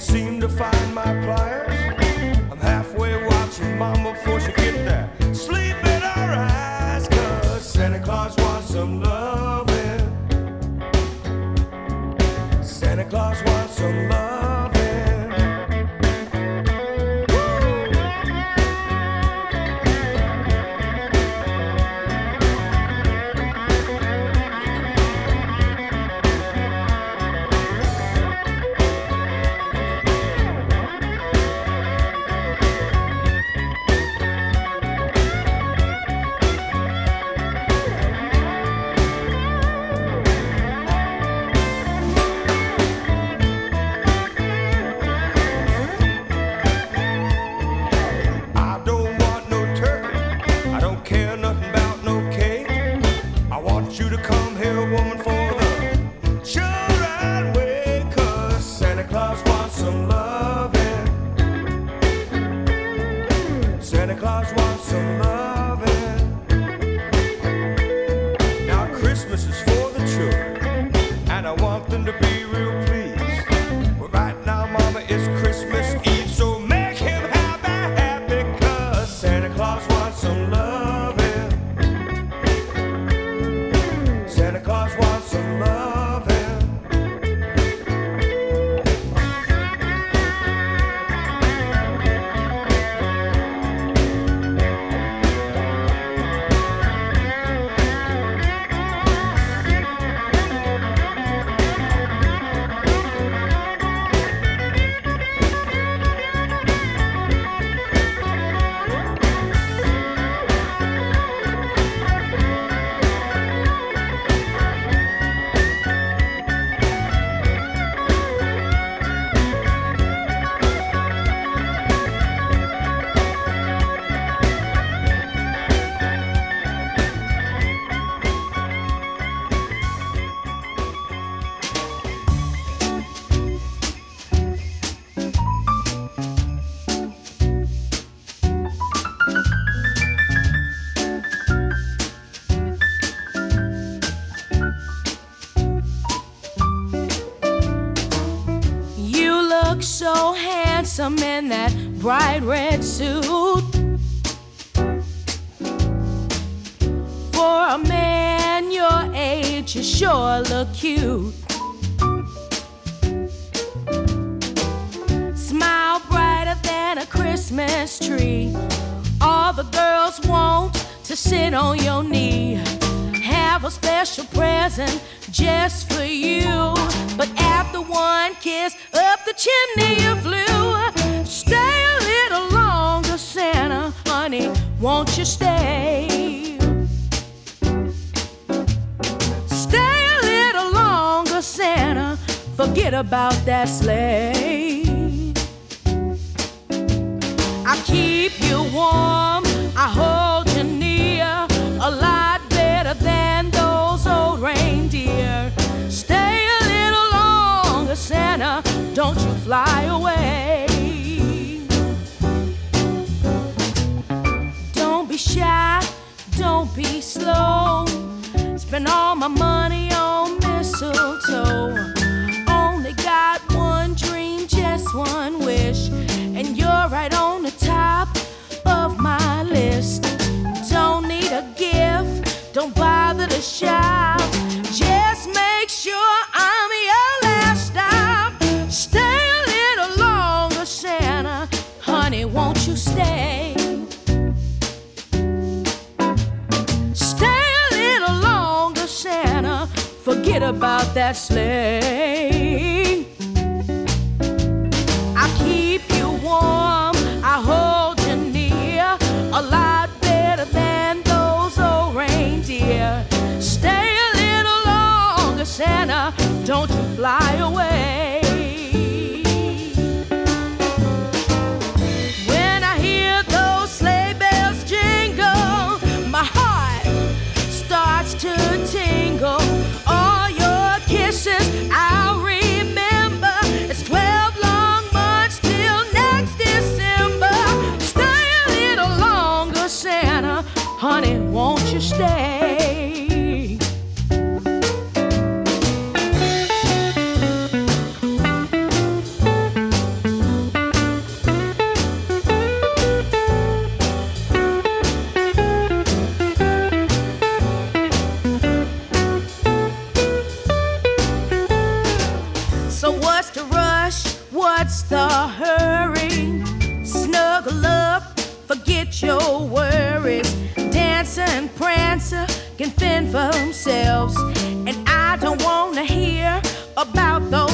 Santa to find my loving. bright red suit. fly away. Don't be shy, don't be slow. Spend all my money on mistletoe. Only got one dream, just one wish, and you're right on the top of my list. Don't need a gift, don't bother to shop. that sleigh. hurry. Snuggle up, forget your worries. Dance and Prancer uh, can fend for themselves. And I don't wanna hear about those.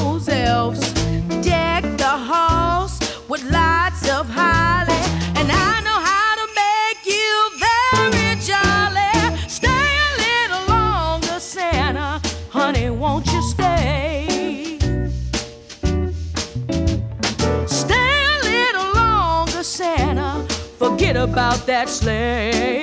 about that sleigh.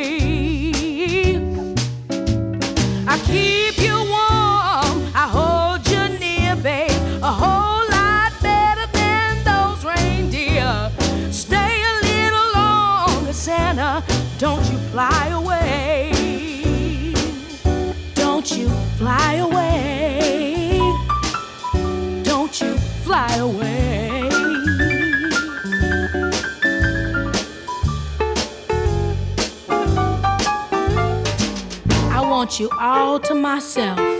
you all to myself.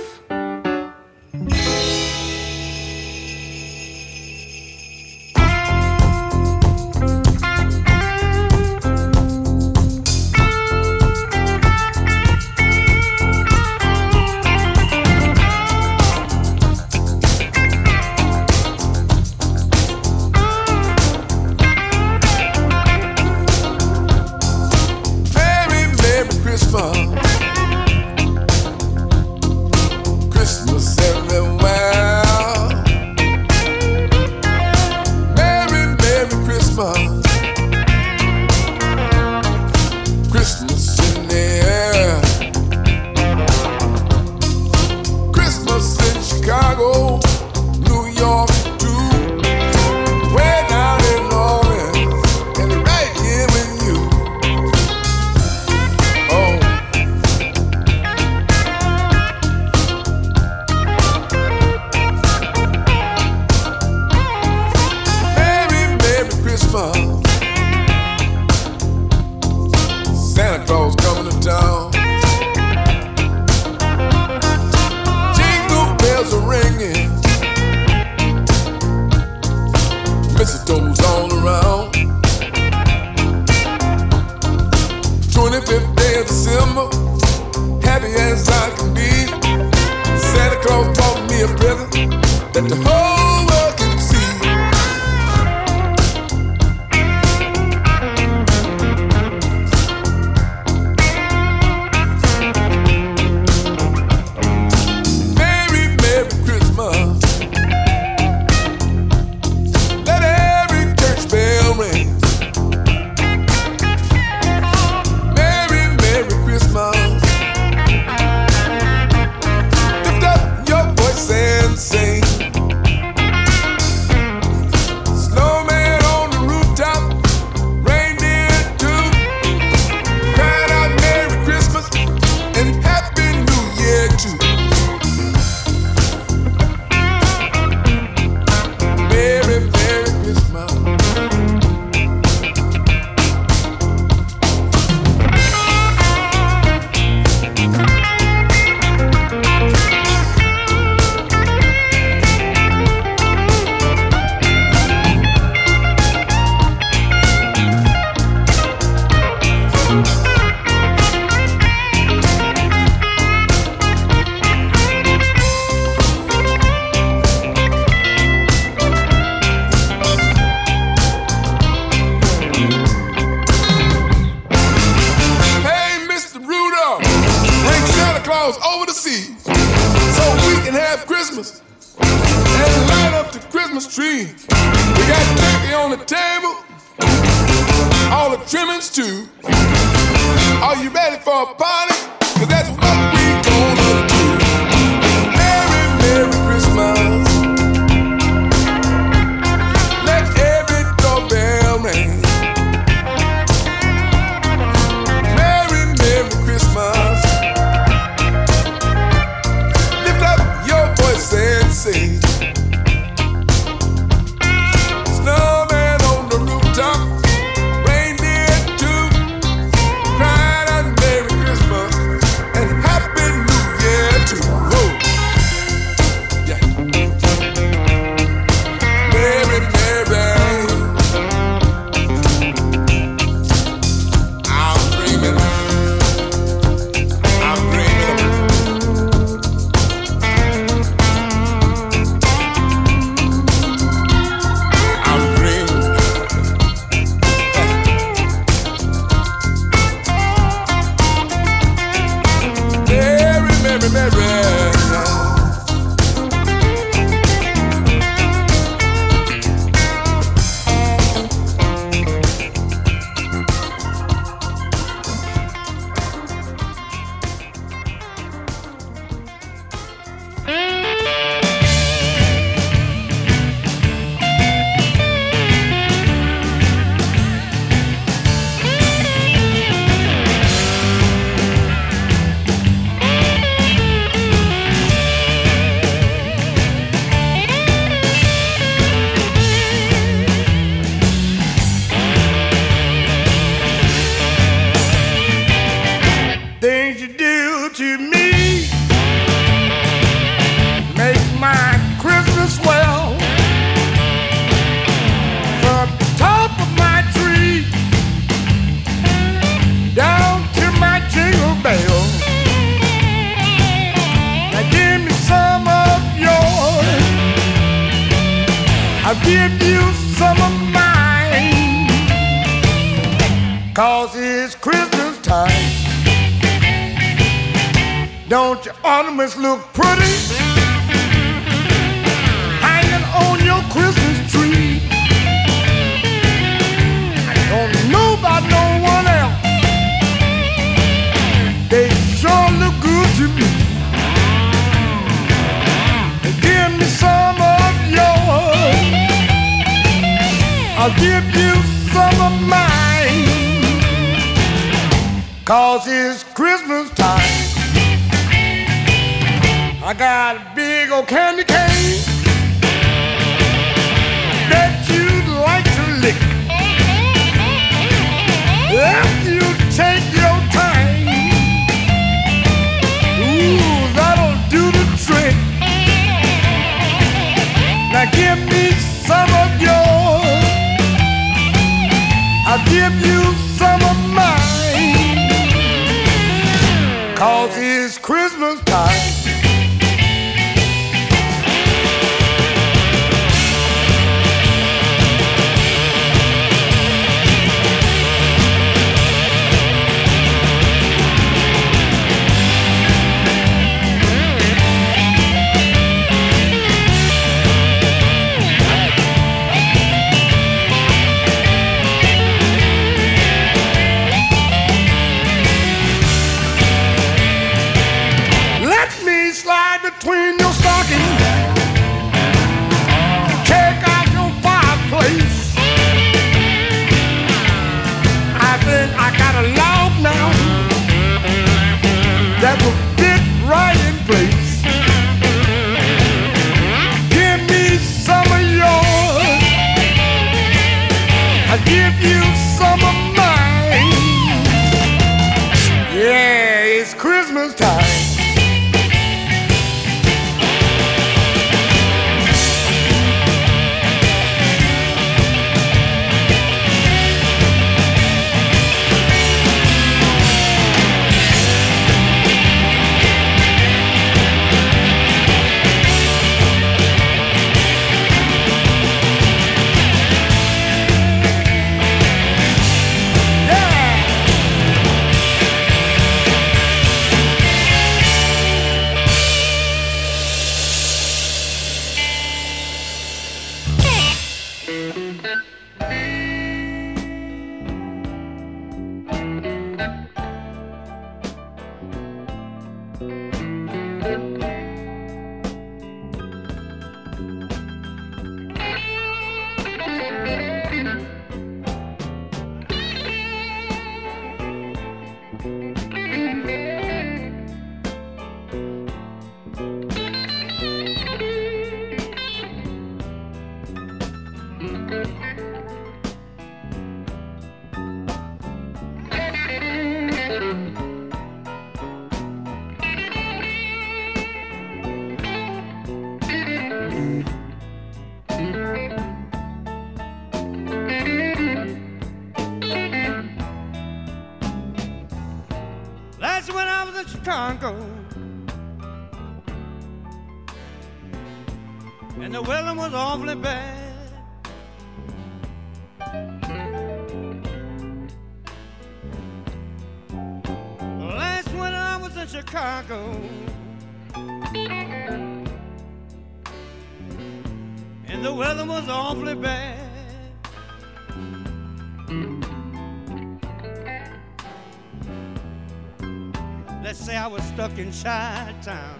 In Chi-Town.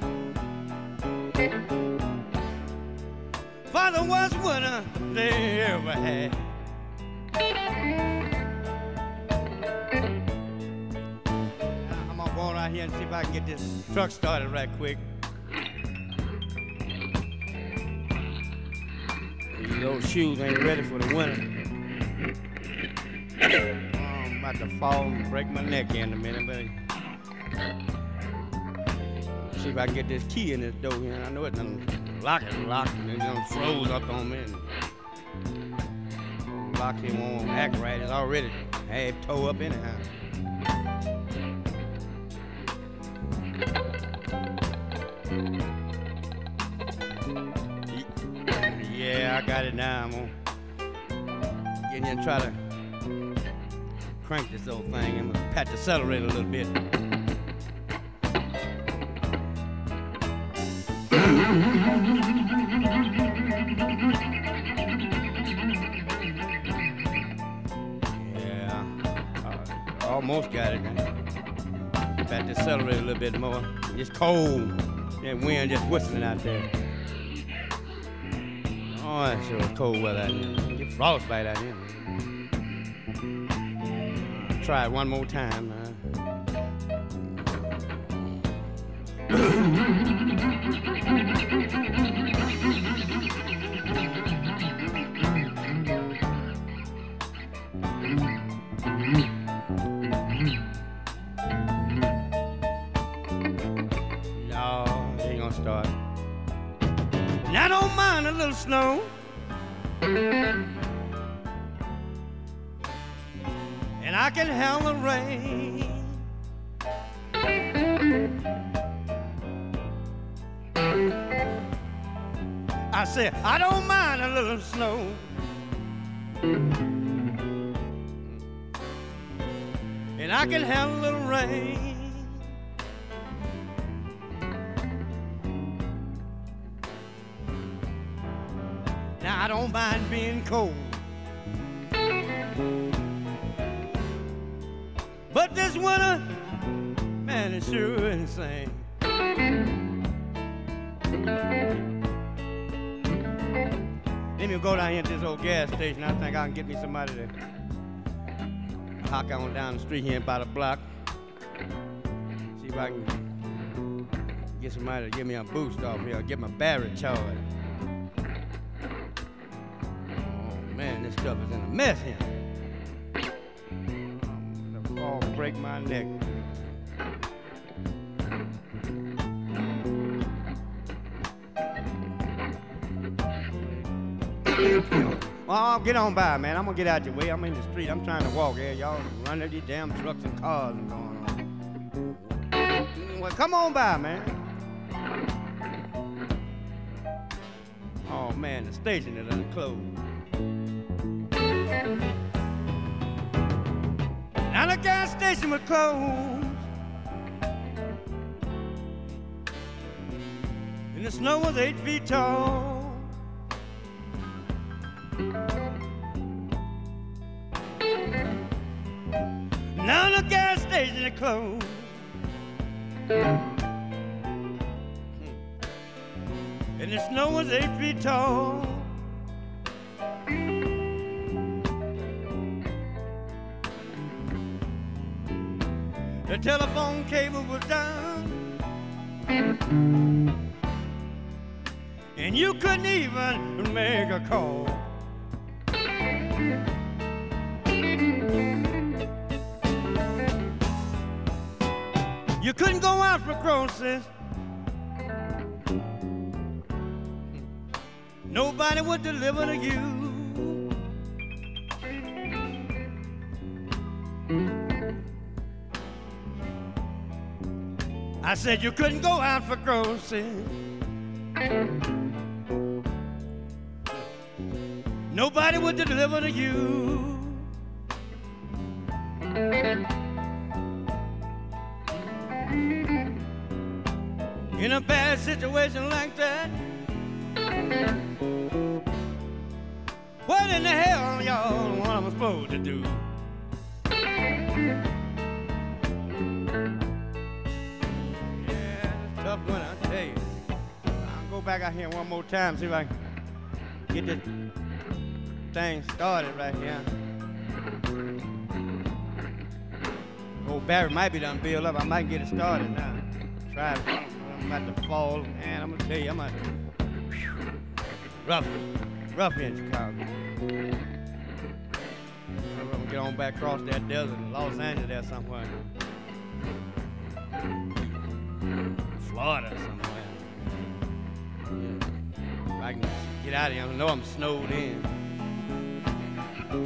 For the worst winter they ever had. I'm gonna go out here and see if I can get this truck started right quick. These old shoes ain't ready for the winter. Oh, I'm about to fall and break my neck in a minute, but see if I can get this key in this door here. And I know it done lock it, lock and it froze up on me. And lock it won't act right. It's already half toe up anyhow. Yeah, I got it now. I'm gonna get in here and try to crank this old thing. I'm gonna pat the accelerator a little bit. Little bit more. It's cold. That wind just whistling out there. Oh, that's sure cold weather out here. Get frostbite out here. Try it one more time. snow. I don't mind a little snow. And I can have a little rain. Now I don't mind being cold. But this winter, man, it sure insane. Me go down here to this old gas station. I think I can get me somebody to hawk on down the street here about the block. See if I can get somebody to give me a boost off here, get my battery charged. Oh man, this stuff is in a mess here. Oh, the fall break my neck. Oh, get on by, man. I'm gonna get out your way. I'm in the street. I'm trying to walk Yeah, Y'all running these damn trucks and cars and going on. Mm, well, come on by, man. Oh man, the station is unclosed. Now the gas station was closed. And the snow was eight feet tall. Is closed. And the snow was eight feet tall. The telephone cable was down. And you couldn't even make a call. You couldn't go out for groceries. Nobody would deliver to you. I said you couldn't go out for groceries. Nobody would deliver to you. In a bad situation like that, what in the hell, y'all, what I'm supposed to do? Yeah, it's tough one, I tell you. I'll go back out here one more time, see if I can get this thing started right here. Old Barry might be done build up. I might get it started now. Try it. I'm about to fall. and I'm gonna tell you, I'm about to. Rough, rough in Chicago. I'm gonna get on back across that desert in Los Angeles somewhere. Florida somewhere. If I can get out of here, I know I'm snowed in.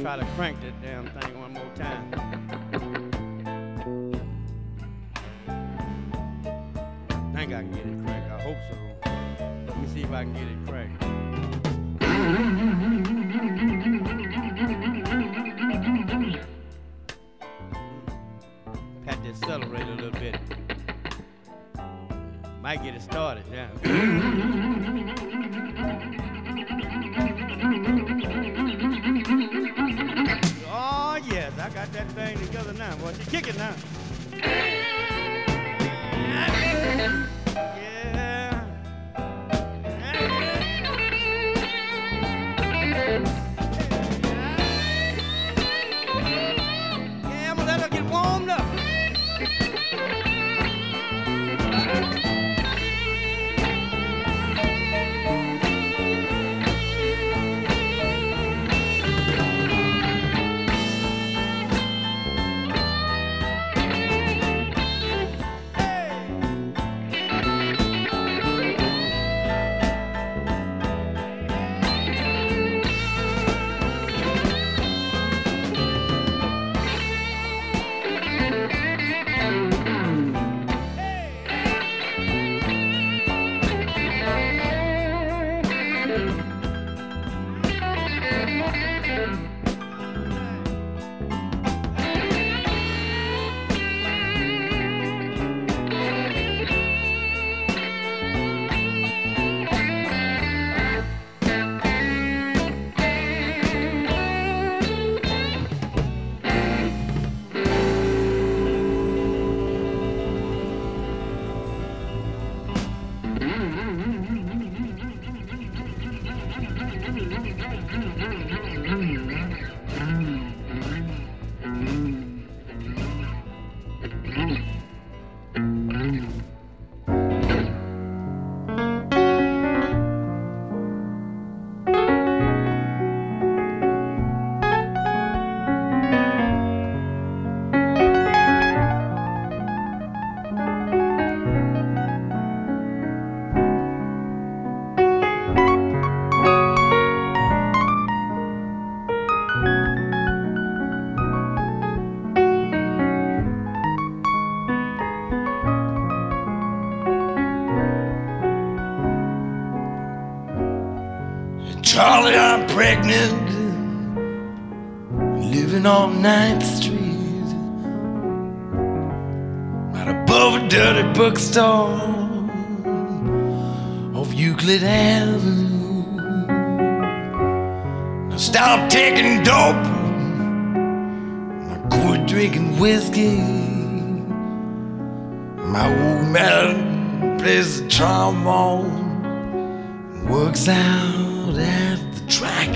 Try to crank that damn thing one more time. Think I can get it cracked. I hope so. Let me see if I can get it cracked. Pat the accelerator a little bit. Might get it started oh yes, I got that thing together now. Boy, she kick it now. Bookstore off Euclid Avenue. Now stop taking dope, I quit drinking whiskey. My old man plays the trombone works out at the track.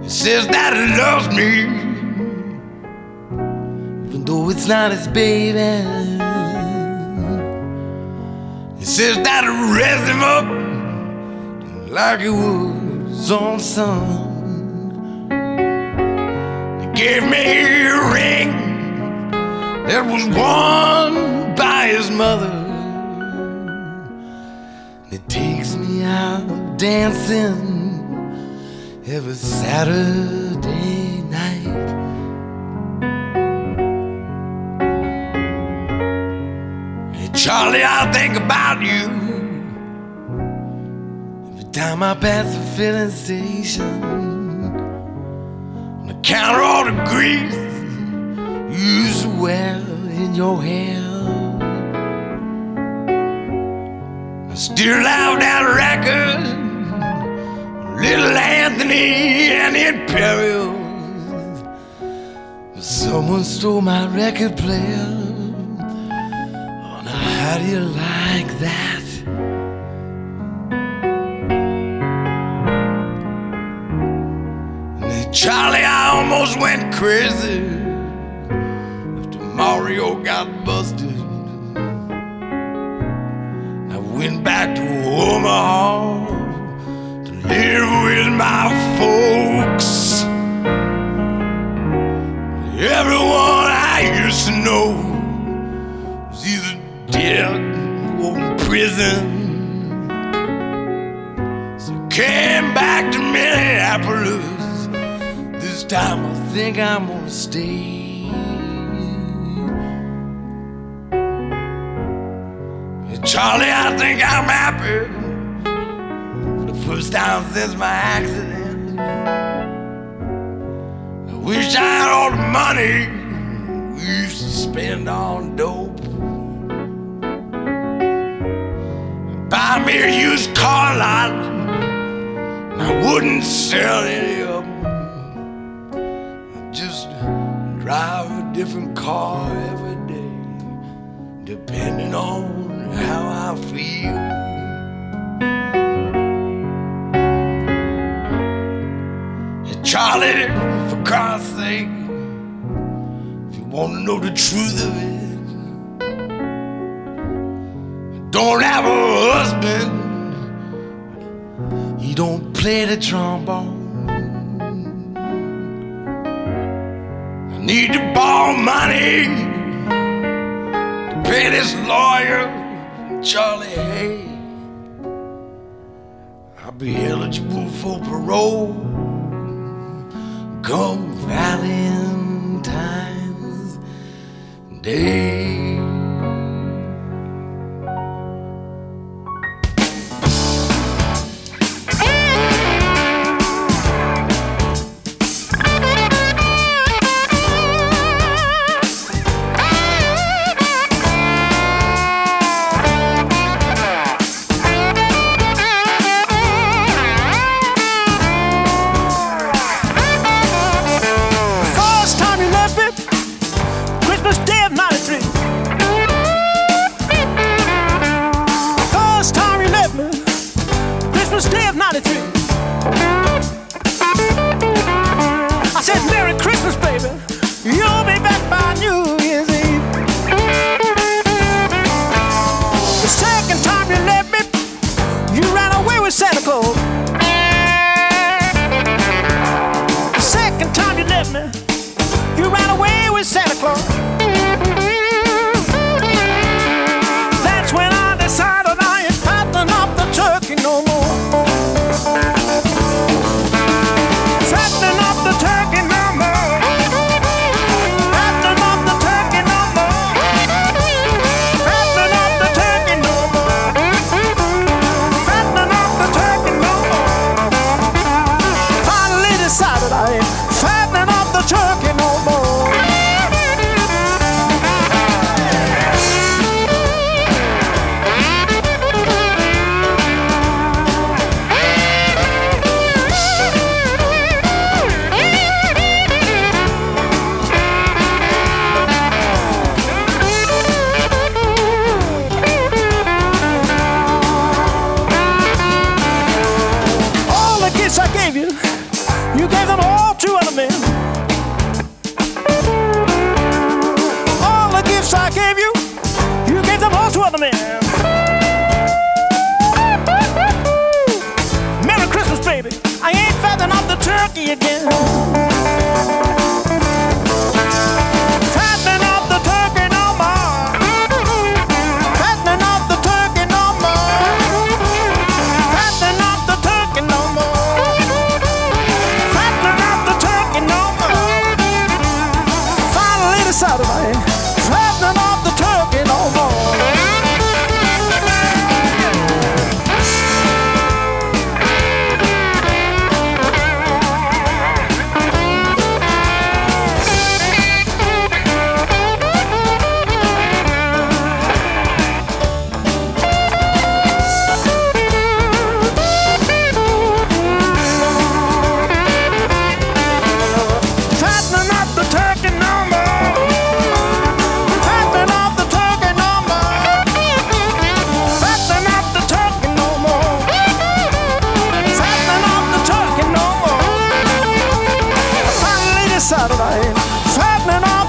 He says that he loves me, it's not his baby. He says that he raised him up like he was on son. He gave me a ring that was worn by his mother. It takes me out dancing every Saturday Charlie, I think about you every time I pass the filling station. And I count all the grease you wear in your hair. I still have that record, Little Anthony and the Imperials. Someone stole my record player. Do you like that? Charlie, I almost went crazy after Mario got busted. I went back to Omaha to live with my folks. Everyone I used to know dead or in prison. So came back to Minneapolis. This time I think I'm gonna stay. Charlie, I think I'm happy for the first time since my accident. I wish I had all the money we used to spend on dope. Buy me used car lot, and I wouldn't sell any of them. I just drive a different car every day, depending on how I feel. Charlie, for Christ's sake, if you want to know the truth of it, don't have a husband. He don't play the trombone. I need to borrow money to pay this lawyer. Charlie, Hay. I'll be eligible for parole come Valentine's Day. time. Saddening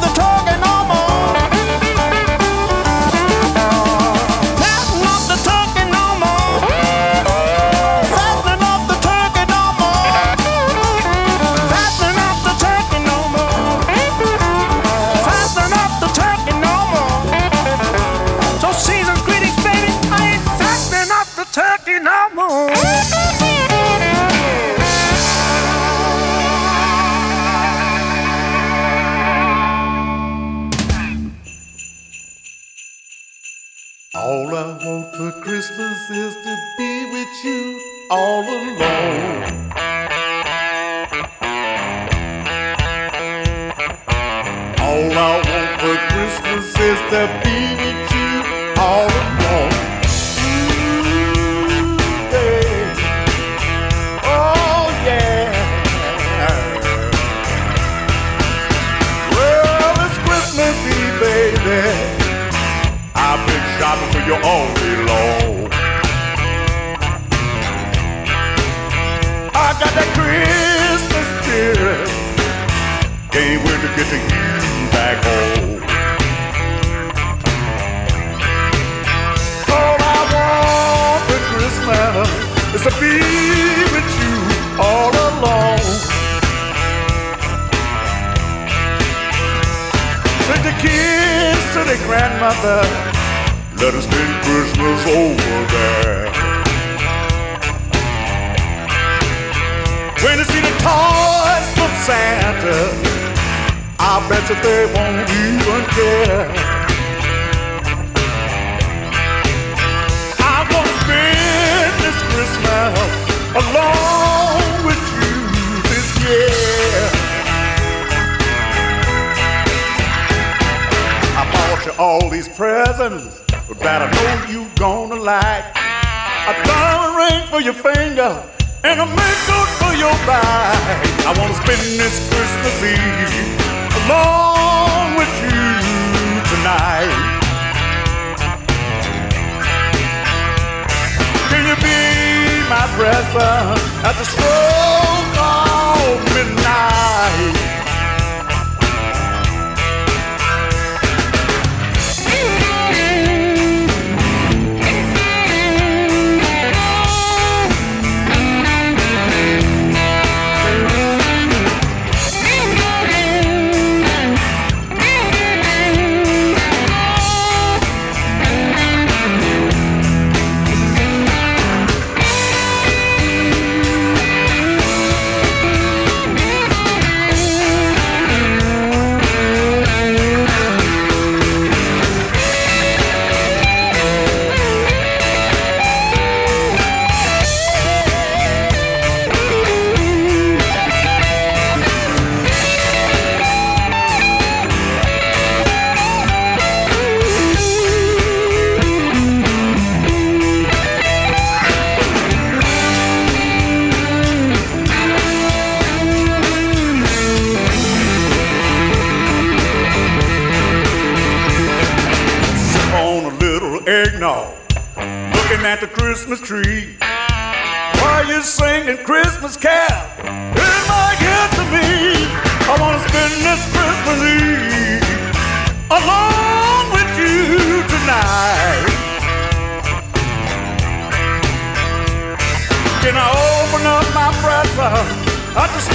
all these presents, that I know you gonna like. A diamond ring for your finger and a makeup for your back. I wanna spend this Christmas Eve along with you tonight. Can you be my present at the stroke of midnight? Christmas tree. Why you singing Christmas carol in my get to me? I wanna spend this Christmas Eve alone with you tonight. Can I open up my present? I just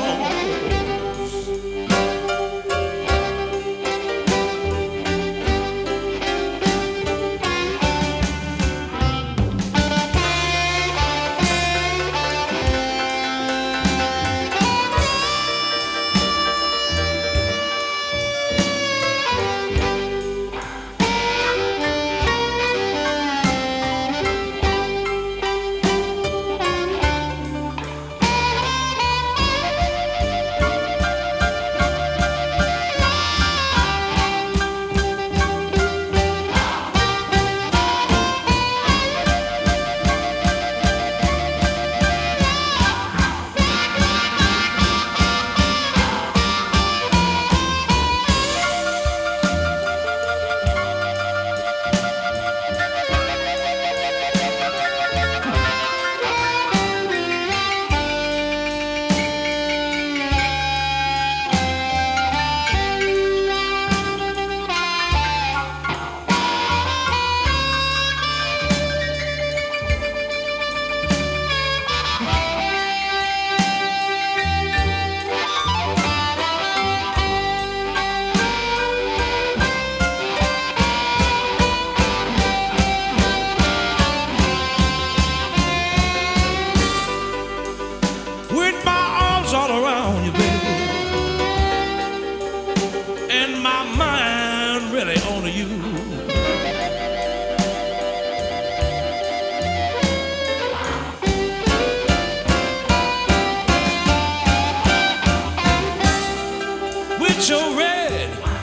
strong.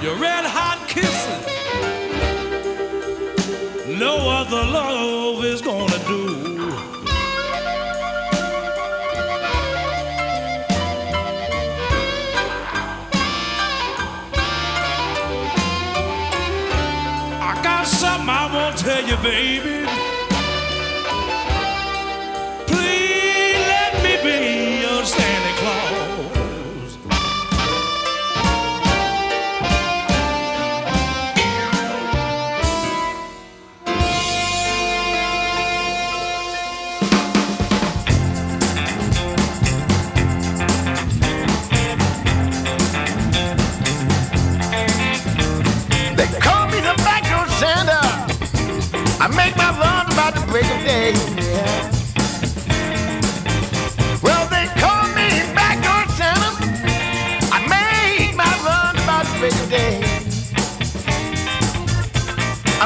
your red hot kisses. No other love is gonna do. I got something I won't tell you, baby.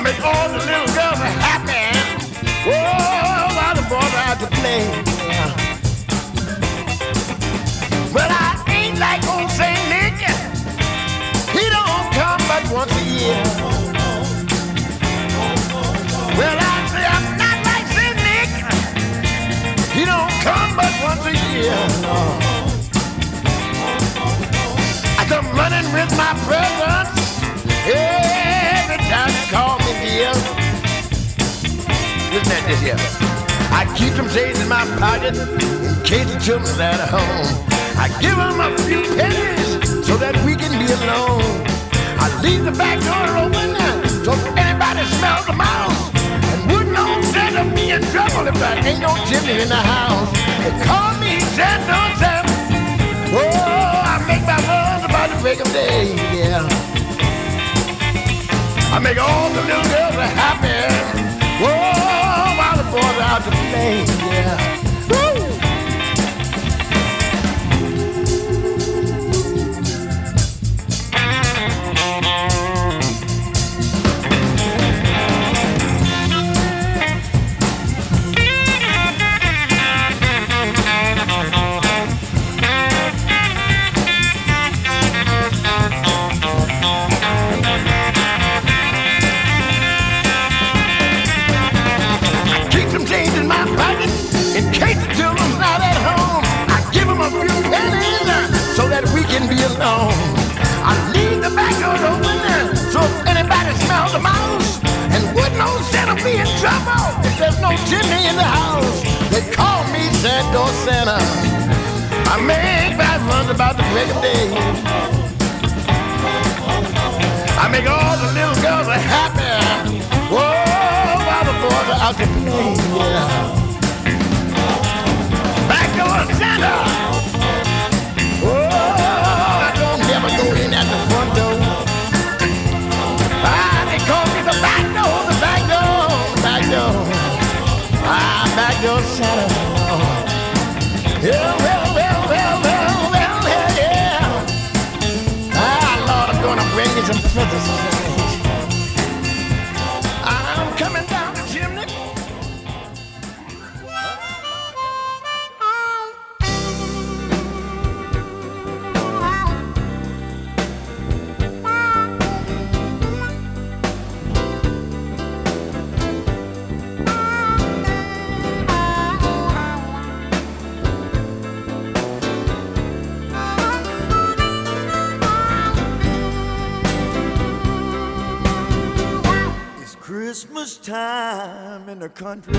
Make all the little girls happy. Whoa, while the boys are out to play. Well, I ain't like old Saint Nick. He don't come but once a year. Well, I say I'm not like Saint Nick. He don't come but once a year. I come running with my presents every time you call me dear. Listen at this here. I keep some change in my pocket in case the children's at home. I give them a few pennies so that we can be alone. I leave the back door open so anybody smells the mouse. And wouldn't know Santa be in trouble if there ain't no chimney in the house. They call me Santa Santa. Oh, I make my runs about the break of day, yeah. I make all the little girls happy. Whoa, while the boys out to play, yeah. I leave the back door open so anybody smells mouse and would be in trouble if there's no chimney in the house. They call me Santa Santa. I make bad runs about the day. I make all the little girls happy. Whoa, while the boys are out to play. Yeah. Back Santa. Door Santa. Yeah, well, well, well, well, well, yeah, yeah. Ah, Lord, I'm gonna bring you some presents. Time in the country.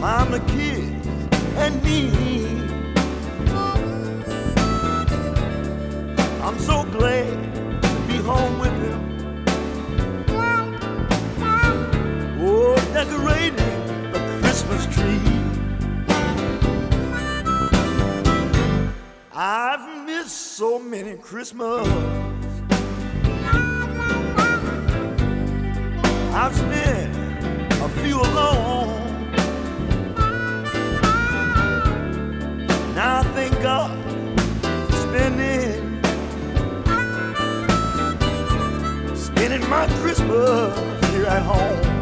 Mama, kids, and me. I'm so glad to be home with him. Oh, decorating a Christmas tree. I've missed so many Christmas. I've spent a few alone. Now I thank God for spending spending my Christmas here at home.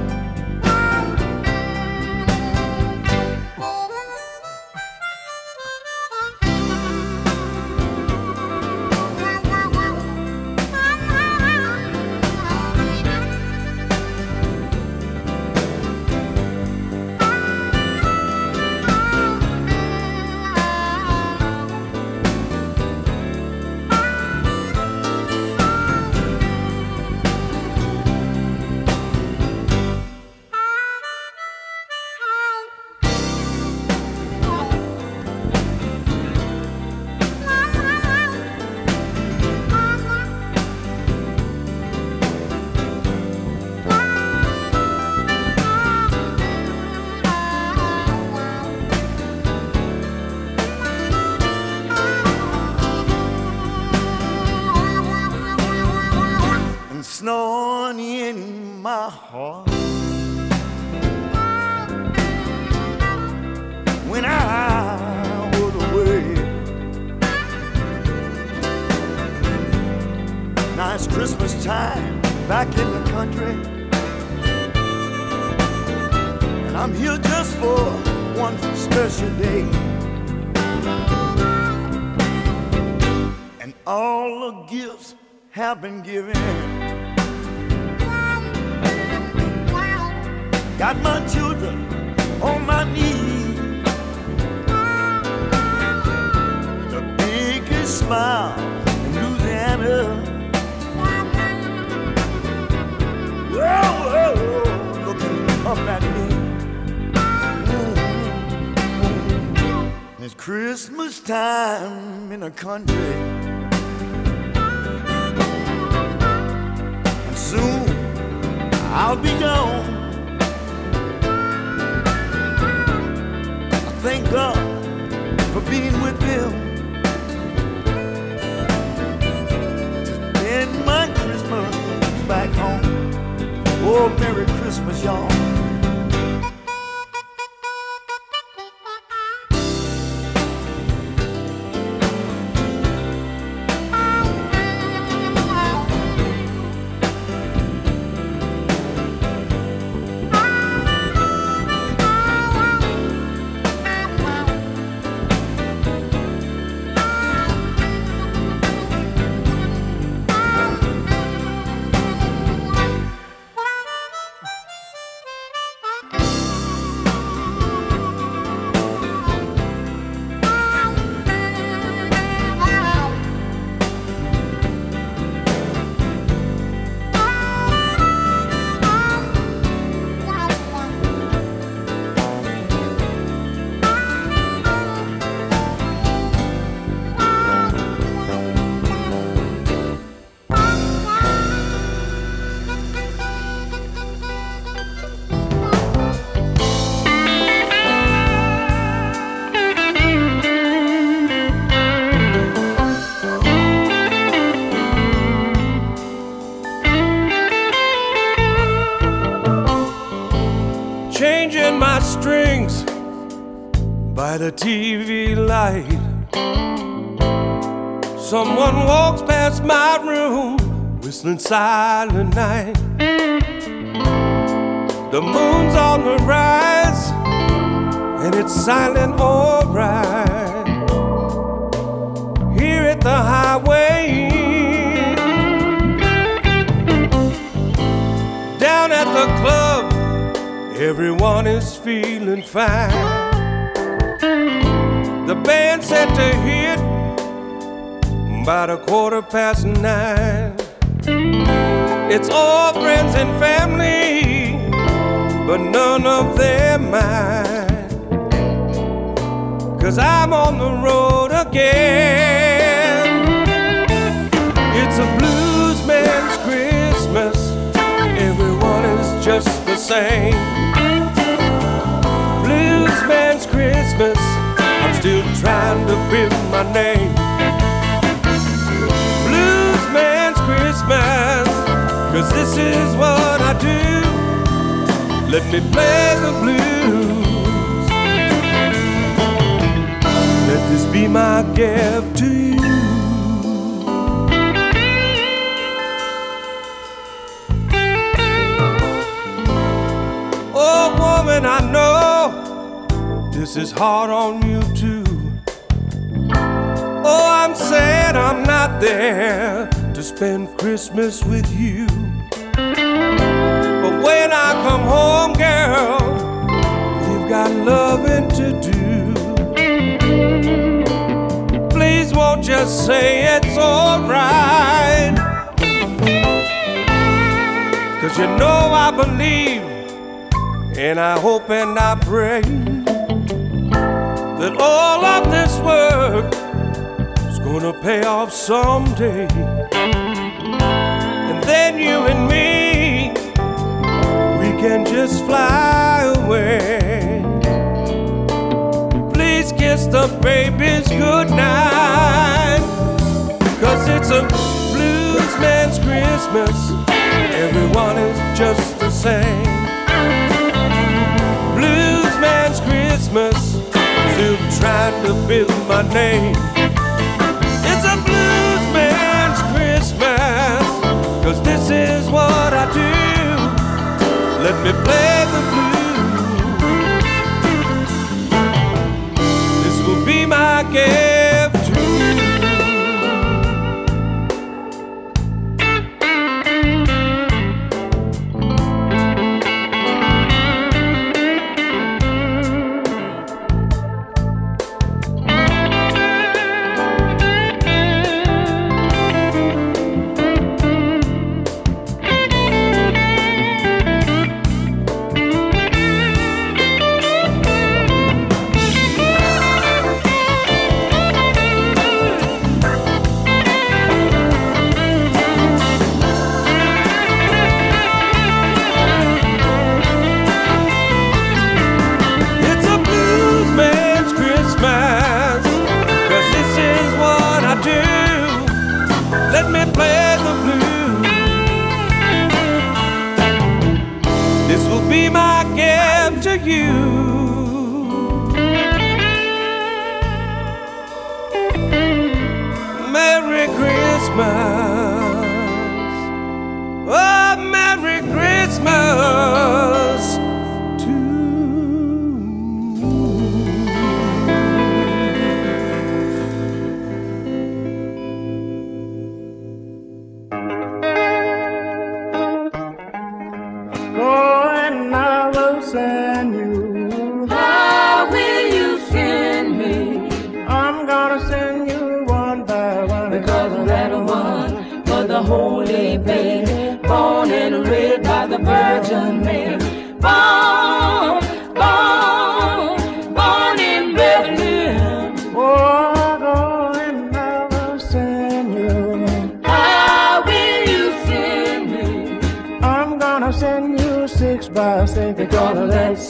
Have been given. Got my children on my knee. The biggest smile in Louisiana. Whoa, whoa, whoa, looking up at me. Mm-hmm. It's Christmas time in the country. I'll be gone. I thank God for being with them. To spend my Christmas back home. Oh, Merry Christmas, y'all. By the TV light. Someone walks past my room, whistling silent night. The moon's on the rise, and it's silent alright. Here at the highway, down at the club. Everyone is feeling fine. The band set to hit about a quarter past nine. It's all friends and family, but none of them mine. Cause I'm on the road again. It's a blues man's Christmas. Everyone is just the same. Blues man's Christmas. Trying to build my name. Blues man's Christmas. Cause this is what I do. Let me play the blues. Let this be my gift to you. Oh, woman, I know this is hard on you too. There to spend Christmas with you. But when I come home, girl, you've got loving to do. Please won't you say it's alright? Cause you know I believe and I hope and I pray that all of this work gonna pay off someday. And then you and me, we can just fly away. Please kiss the babies goodnight. Cause it's a blues man's Christmas. Everyone is just the same. Blues man's Christmas. Still trying to build my name. Cause this is what I do. Let me play the blues. This will be my game.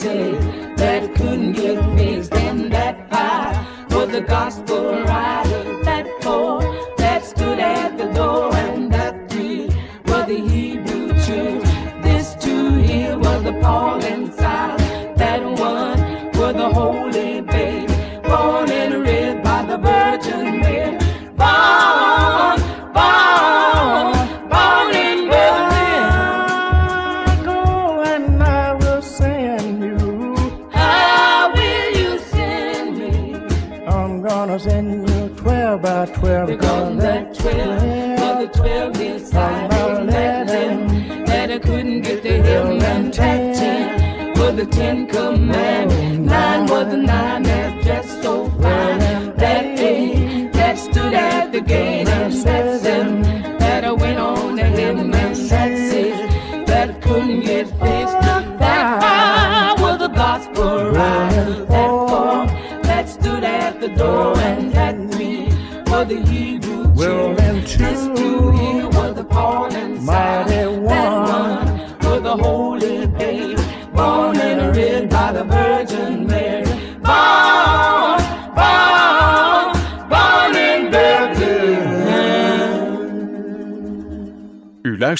silly that couldn't